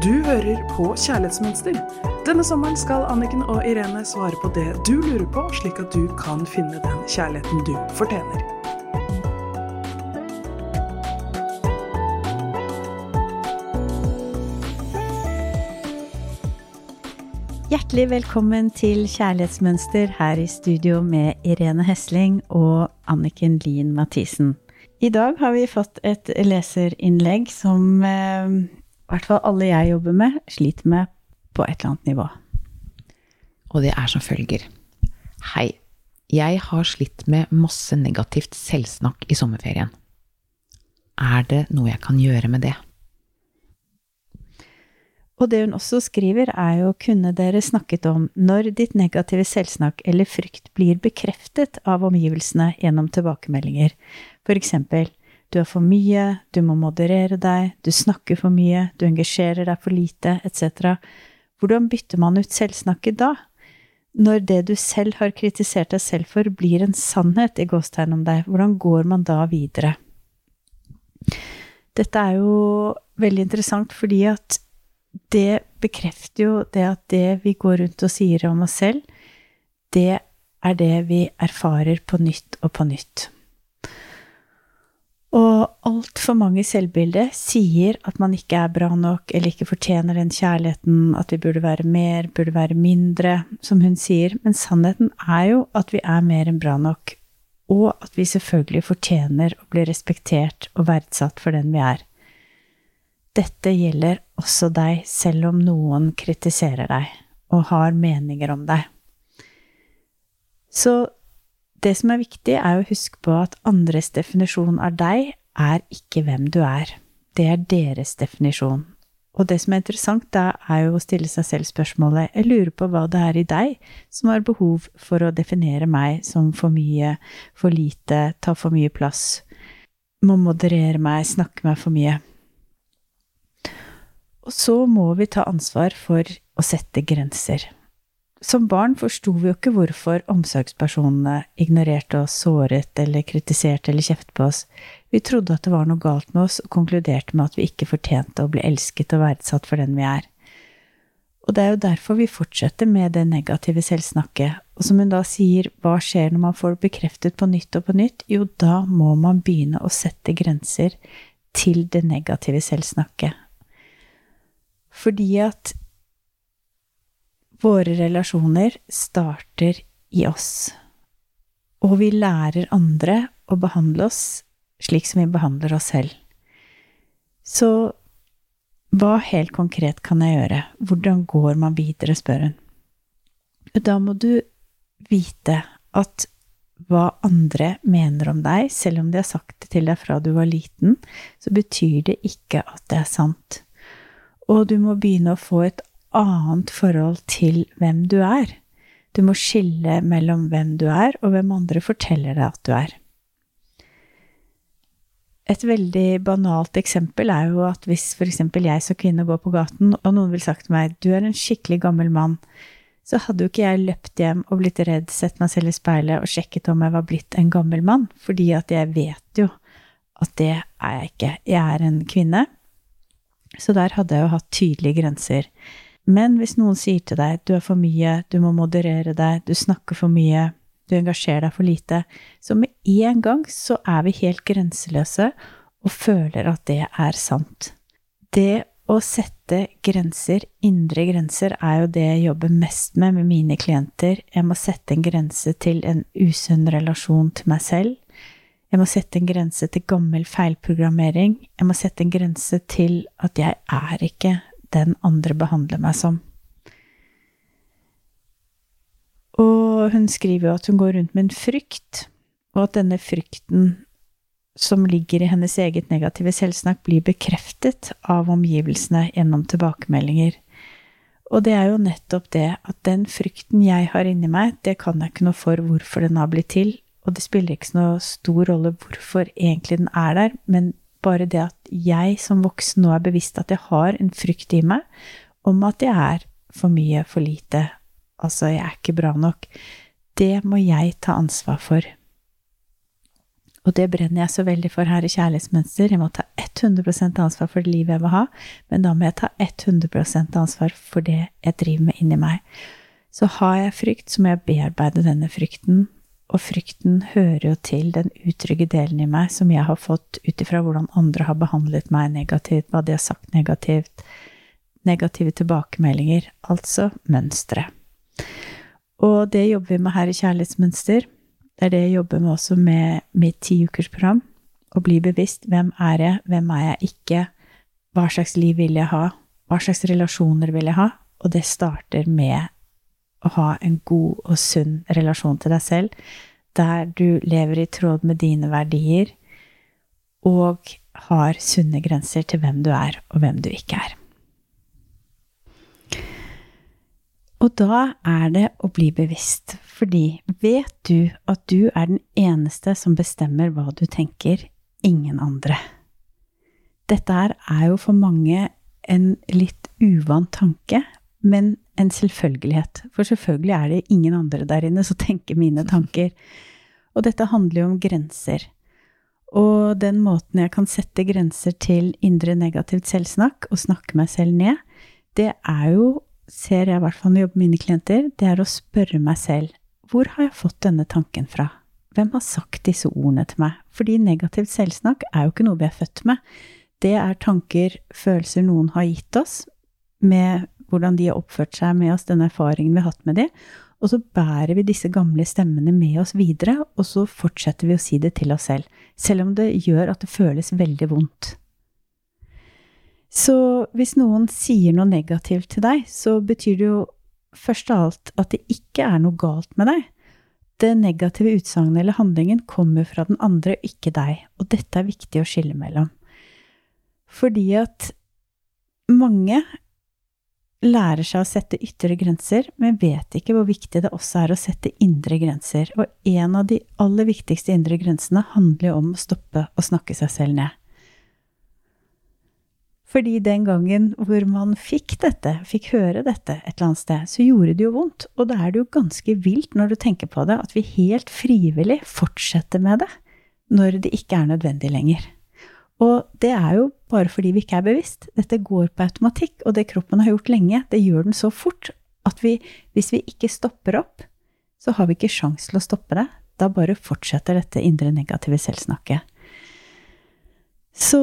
Du hører på Kjærlighetsmønster. Denne sommeren skal Anniken og Irene svare på det du lurer på, slik at du kan finne den kjærligheten du fortjener. Hjertelig velkommen til Kjærlighetsmønster her i studio med Irene Hesling og Anniken Lien Mathisen. I dag har vi fått et leserinnlegg som eh, hvert fall alle jeg jobber med, sliter med på et eller annet nivå. Og det er som følger. Hei. Jeg har slitt med masse negativt selvsnakk i sommerferien. Er det noe jeg kan gjøre med det? Og det hun også skriver, er jo kunne dere snakket om når ditt negative selvsnakk eller frykt blir bekreftet av omgivelsene gjennom tilbakemeldinger, for eksempel du har for mye, du må moderere deg, du snakker for mye, du engasjerer deg for lite, etc. Hvordan bytter man ut selvsnakket da? Når det du selv har kritisert deg selv for, blir en sannhet i gåstegn om deg, hvordan går man da videre? Dette er jo veldig interessant fordi at det bekrefter jo det at det vi går rundt og sier om oss selv, det er det vi erfarer på nytt og på nytt. Og altfor mange selvbilder sier at man ikke er bra nok eller ikke fortjener den kjærligheten, at vi burde være mer, burde være mindre, som hun sier, men sannheten er jo at vi er mer enn bra nok, og at vi selvfølgelig fortjener å bli respektert og verdsatt for den vi er. Dette gjelder også deg, selv om noen kritiserer deg og har meninger om deg. Så det som er viktig, er å huske på at andres definisjon av deg er ikke hvem du er. Det er deres definisjon. Og det som er interessant da, er jo å stille seg selv spørsmålet Jeg lurer på hva det er i deg som har behov for å definere meg som for mye, for lite, ta for mye plass, må moderere meg, snakke meg for mye. Og så må vi ta ansvar for å sette grenser. Som barn forsto vi jo ikke hvorfor omsorgspersonene ignorerte oss, såret eller kritiserte eller kjeftet på oss. Vi trodde at det var noe galt med oss, og konkluderte med at vi ikke fortjente å bli elsket og verdsatt for den vi er. Og det er jo derfor vi fortsetter med det negative selvsnakket. Og som hun da sier, hva skjer når man får det bekreftet på nytt og på nytt? Jo, da må man begynne å sette grenser til det negative selvsnakket. Fordi at våre relasjoner starter i oss. Og vi lærer andre å behandle oss slik som vi behandler oss selv. Så hva helt konkret kan jeg gjøre? Hvordan går man videre, spør hun. Da må du vite at hva andre mener om deg, selv om de har sagt det til deg fra du var liten, så betyr det ikke at det er sant og du må begynne å få et annet forhold til hvem du er. Du må skille mellom hvem du er, og hvem andre forteller deg at du er. Et veldig banalt eksempel er jo at hvis eksempel jeg som kvinne går på gaten, og noen vil sagt til meg du er en skikkelig gammel mann, så hadde jo ikke jeg løpt hjem og blitt redd, sett meg selv i speilet og sjekket om jeg var blitt en gammel mann, fordi at jeg vet jo at det er jeg ikke. Jeg er en kvinne, så der hadde jeg jo hatt tydelige grenser. Men hvis noen sier til deg du er for mye, du må moderere deg, du snakker for mye, du engasjerer deg for lite, så med en gang så er vi helt grenseløse og føler at det er sant. Det å sette grenser, indre grenser, er jo det jeg jobber mest med med mine klienter. Jeg må sette en grense til en usunn relasjon til meg selv. Jeg må sette en grense til gammel feilprogrammering. Jeg må sette en grense til at jeg er ikke den andre behandler meg som. Og hun skriver jo at hun går rundt med en frykt, og at denne frykten som ligger i hennes eget negative selvsnakk, blir bekreftet av omgivelsene gjennom tilbakemeldinger. Og det er jo nettopp det at den frykten jeg har inni meg, det kan jeg ikke noe for hvorfor den har blitt til, og det spiller ikke så noe stor rolle hvorfor egentlig den er der, men bare det at jeg som voksen nå er bevisst at jeg har en frykt i meg om at jeg er for mye, for lite, altså jeg er ikke bra nok, det må jeg ta ansvar for. Og det brenner jeg så veldig for her i Kjærlighetsmønster. Jeg må ta 100% ansvar for det livet jeg vil ha, men da må jeg ta 100% ansvar for det jeg driver med inni meg. Så har jeg frykt, så må jeg bearbeide denne frykten. Og frykten hører jo til den utrygge delen i meg som jeg har fått ut ifra hvordan andre har behandlet meg negativt, hva de har sagt negativt, negative tilbakemeldinger, altså mønstre. Og det jobber vi med her i Kjærlighetsmønster. Det er det jeg jobber med også med mitt tiukersprogram. Å bli bevisst hvem er jeg, hvem er jeg ikke, hva slags liv vil jeg ha, hva slags relasjoner vil jeg ha? Og det starter med å ha en god og sunn relasjon til deg selv, der du lever i tråd med dine verdier og har sunne grenser til hvem du er, og hvem du ikke er. Og da er det å bli bevisst, fordi vet du at du er den eneste som bestemmer hva du tenker, ingen andre. Dette her er jo for mange en litt uvant tanke, men en selvfølgelighet. For selvfølgelig er det ingen andre der inne som tenker mine tanker. Og dette handler jo om grenser. Og den måten jeg kan sette grenser til indre negativt selvsnakk og snakke meg selv ned, det er jo ser jeg i hvert fall når jeg jobber med mine klienter, det er å spørre meg selv hvor har jeg fått denne tanken fra? Hvem har sagt disse ordene til meg? Fordi negativt selvsnakk er jo ikke noe vi er født med. Det er tanker, følelser noen har gitt oss, med hvordan de har oppført seg med oss, den erfaringen vi har hatt med dem. Og så bærer vi disse gamle stemmene med oss videre, og så fortsetter vi å si det til oss selv. Selv om det gjør at det føles veldig vondt. Så hvis noen sier noe negativt til deg, så betyr det jo først av alt at det ikke er noe galt med deg. Det negative utsagnet eller handlingen kommer fra den andre, ikke deg, og dette er viktig å skille mellom. Fordi at mange lærer seg å sette ytre grenser, men vet ikke hvor viktig det også er å sette indre grenser. Og en av de aller viktigste indre grensene handler jo om å stoppe å snakke seg selv ned. Fordi den gangen hvor man fikk dette, fikk høre dette et eller annet sted, så gjorde det jo vondt. Og da er det jo ganske vilt når du tenker på det, at vi helt frivillig fortsetter med det når det ikke er nødvendig lenger. Og det er jo bare fordi vi ikke er bevisst. Dette går på automatikk, og det kroppen har gjort lenge, det gjør den så fort at vi, hvis vi ikke stopper opp, så har vi ikke sjans til å stoppe det. Da bare fortsetter dette indre negative selvsnakket. Så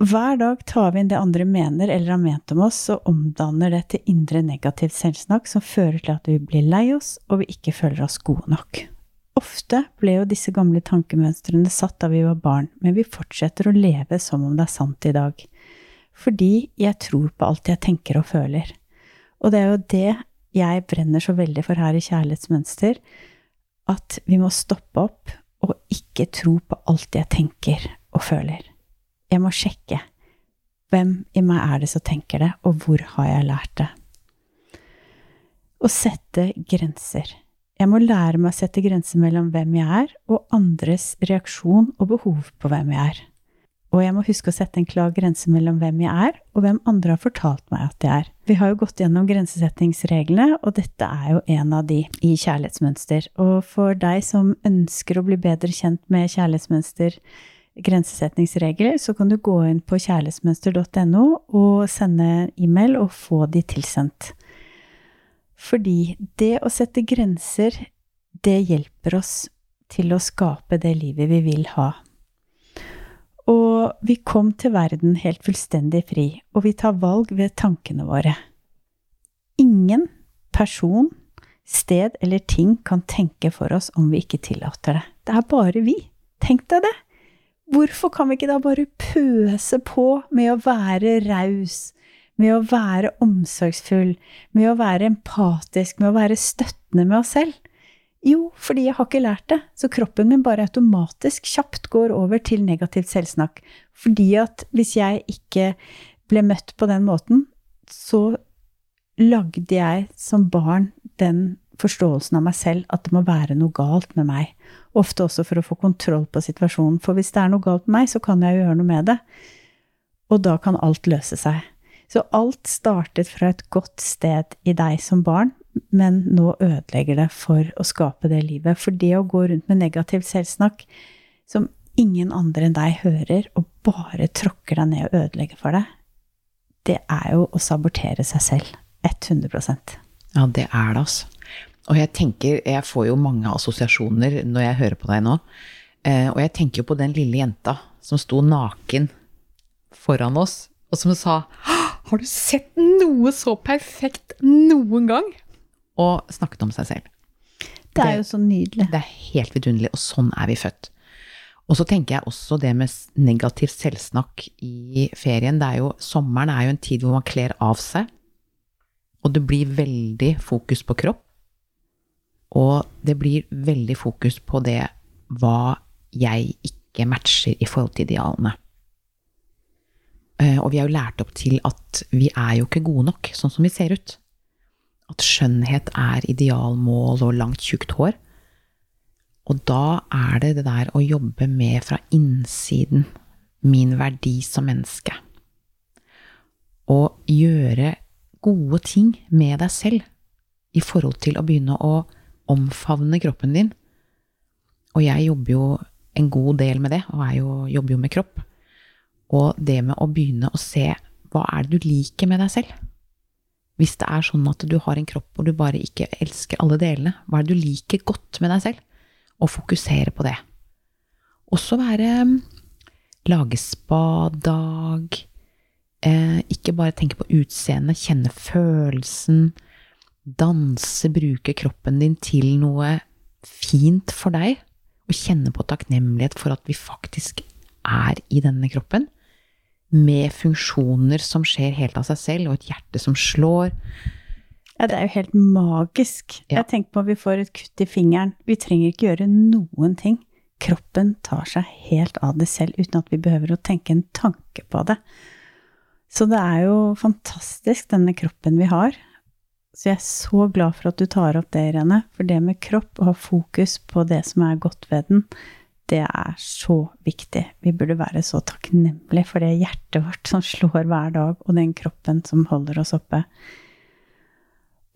hver dag tar vi inn det andre mener eller har ment om oss, og omdanner det til indre negativt selvsnakk som fører til at vi blir lei oss, og vi ikke føler oss gode nok. Ofte ble jo disse gamle tankemønstrene satt da vi var barn, men vi fortsetter å leve som om det er sant i dag. Fordi jeg tror på alt jeg tenker og føler. Og det er jo det jeg brenner så veldig for her i Kjærlighetsmønster, at vi må stoppe opp og ikke tro på alt jeg tenker og føler. Jeg må sjekke. Hvem i meg er det som tenker det, og hvor har jeg lært det? Å sette grenser. Jeg må lære meg å sette grenser mellom hvem jeg er, og andres reaksjon og behov på hvem jeg er. Og jeg må huske å sette en klar grense mellom hvem jeg er, og hvem andre har fortalt meg at jeg er. Vi har jo gått gjennom grensesettingsreglene, og dette er jo en av de i kjærlighetsmønster. Og for deg som ønsker å bli bedre kjent med kjærlighetsmønster, grensesetningsregler, så kan du gå inn på kjærlighetsmønster.no og sende e-mail og få de tilsendt. Fordi det å sette grenser, det hjelper oss til å skape det livet vi vil ha. Og vi kom til verden helt fullstendig fri, og vi tar valg ved tankene våre. Ingen person, sted eller ting kan tenke for oss om vi ikke tillater det. Det er bare vi. Tenk deg det! Hvorfor kan vi ikke da bare pøse på med å være raus, med å være omsorgsfull, med å være empatisk, med å være støttende med oss selv? Jo, fordi jeg har ikke lært det, så kroppen min bare automatisk kjapt går over til negativt selvsnakk. Fordi at hvis jeg ikke ble møtt på den måten, så lagde jeg som barn den forståelsen av meg selv at det må være noe galt med meg. Ofte også for å få kontroll på situasjonen. For hvis det er noe galt med meg, så kan jeg jo gjøre noe med det. Og da kan alt løse seg. Så alt startet fra et godt sted i deg som barn, men nå ødelegger det for å skape det livet. For det å gå rundt med negativt selvsnakk, som ingen andre enn deg hører, og bare tråkker deg ned og ødelegger for deg, det er jo å sabotere seg selv. 100% Ja, det er det, altså. Og jeg tenker, jeg får jo mange assosiasjoner når jeg hører på deg nå. Eh, og jeg tenker jo på den lille jenta som sto naken foran oss, og som sa Har du sett noe så perfekt noen gang? Og snakket om seg selv. Det er jo så nydelig. Det er helt vidunderlig, og sånn er vi født. Og så tenker jeg også det med negativt selvsnakk i ferien. Det er jo, sommeren er jo en tid hvor man kler av seg, og det blir veldig fokus på kropp. Og det blir veldig fokus på det hva jeg ikke matcher i forhold til idealene. Eh, og vi er jo lært opp til at vi er jo ikke gode nok sånn som vi ser ut. At skjønnhet er idealmål og langt, tjukt hår. Og da er det det der å jobbe med fra innsiden min verdi som menneske. Og gjøre gode ting med deg selv i forhold til å begynne å omfavne kroppen din. Og jeg jobber jo en god del med det, og jo, jobber jo med kropp. Og det med å begynne å se hva er det du liker med deg selv? Hvis det er sånn at du har en kropp hvor du bare ikke elsker alle delene, hva er det du liker godt med deg selv? Og fokusere på det. Også være mm, Lage spadag. Eh, ikke bare tenke på utseendet, kjenne følelsen. Danse, bruke kroppen din til noe fint for deg. Og kjenne på takknemlighet for at vi faktisk er i denne kroppen med funksjoner som skjer helt av seg selv, og et hjerte som slår. Ja, det er jo helt magisk. Ja. Jeg tenker på at vi får et kutt i fingeren. Vi trenger ikke gjøre noen ting. Kroppen tar seg helt av det selv uten at vi behøver å tenke en tanke på det. Så det er jo fantastisk, denne kroppen vi har. Så jeg er så glad for at du tar opp det, Irene. For det med kropp, å ha fokus på det som er godt ved den, det er så viktig. Vi burde være så takknemlige for det hjertet vårt som slår hver dag, og den kroppen som holder oss oppe.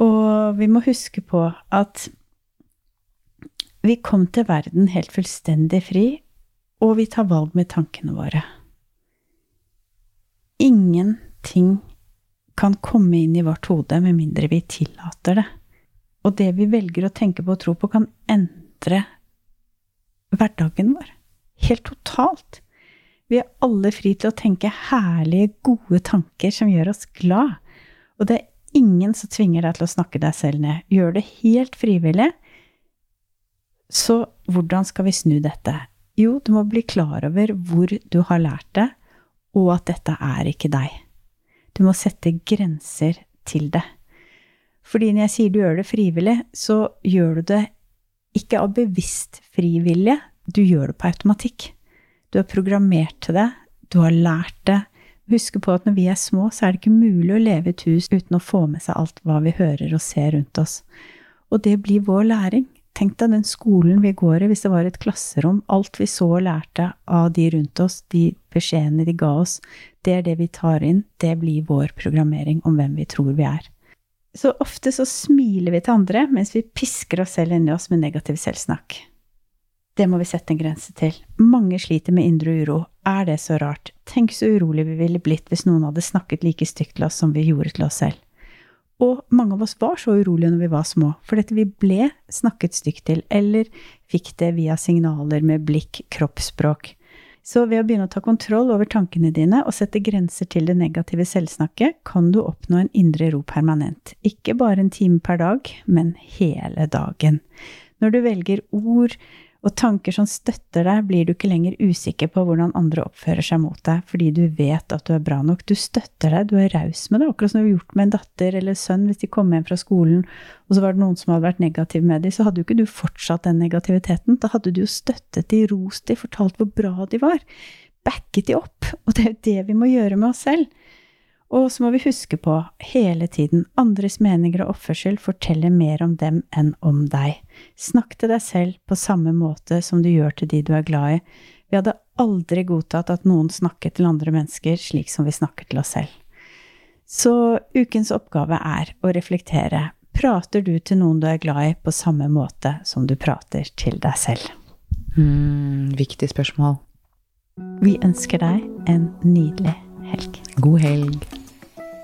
Og vi må huske på at vi kom til verden helt fullstendig fri, og vi tar valg med tankene våre. Ingenting kan komme inn i vårt hode med mindre vi tillater det. Og det vi velger å tenke på og tro på, kan endre hverdagen vår. Helt totalt. Vi er alle fri til å tenke herlige, gode tanker som gjør oss glad. Og det er ingen som tvinger deg til å snakke deg selv ned. Gjør det helt frivillig. Så hvordan skal vi snu dette? Jo, du må bli klar over hvor du har lært det, og at dette er ikke deg. Du må sette grenser til det. Fordi når jeg sier du gjør det frivillig, så gjør du det ikke av bevisst frivillige, du gjør det på automatikk. Du har programmert til det, du har lært det. Husk på at når vi er små, så er det ikke mulig å leve i et hus uten å få med seg alt hva vi hører og ser rundt oss. Og det blir vår læring. Tenk deg den skolen vi går i, hvis det var et klasserom. Alt vi så og lærte av de rundt oss, de beskjedene de ga oss, det er det vi tar inn. Det blir vår programmering om hvem vi tror vi er. Så ofte så smiler vi til andre mens vi pisker oss selv inni oss med negativ selvsnakk. Det må vi sette en grense til. Mange sliter med indre uro. Er det så rart? Tenk så urolig vi ville blitt hvis noen hadde snakket like stygt til oss som vi gjorde til oss selv. Og mange av oss var så urolige når vi var små, for dette vi ble snakket stygt til, eller fikk det via signaler med blikk, kroppsspråk. Så ved å begynne å ta kontroll over tankene dine og sette grenser til det negative selvsnakket, kan du oppnå en indre ro permanent. Ikke bare en time per dag, men hele dagen. Når du velger ord og tanker som støtter deg, blir du ikke lenger usikker på hvordan andre oppfører seg mot deg, fordi du vet at du er bra nok. Du støtter deg, du er raus med det, akkurat som du har gjort med en datter eller sønn hvis de kom hjem fra skolen, og så var det noen som hadde vært negativ med dem, så hadde jo ikke du fortsatt den negativiteten. Da hadde du jo støttet de, rost de, fortalt hvor bra de var. Backet de opp. Og det er jo det vi må gjøre med oss selv. Og så må vi huske på hele tiden andres meninger og oppførsel forteller mer om dem enn om deg. Snakk til deg selv på samme måte som du gjør til de du er glad i. Vi hadde aldri godtatt at noen snakket til andre mennesker slik som vi snakker til oss selv. Så ukens oppgave er å reflektere. Prater du til noen du er glad i, på samme måte som du prater til deg selv? Mm, viktig spørsmål. Vi ønsker deg en nydelig helg. God helg.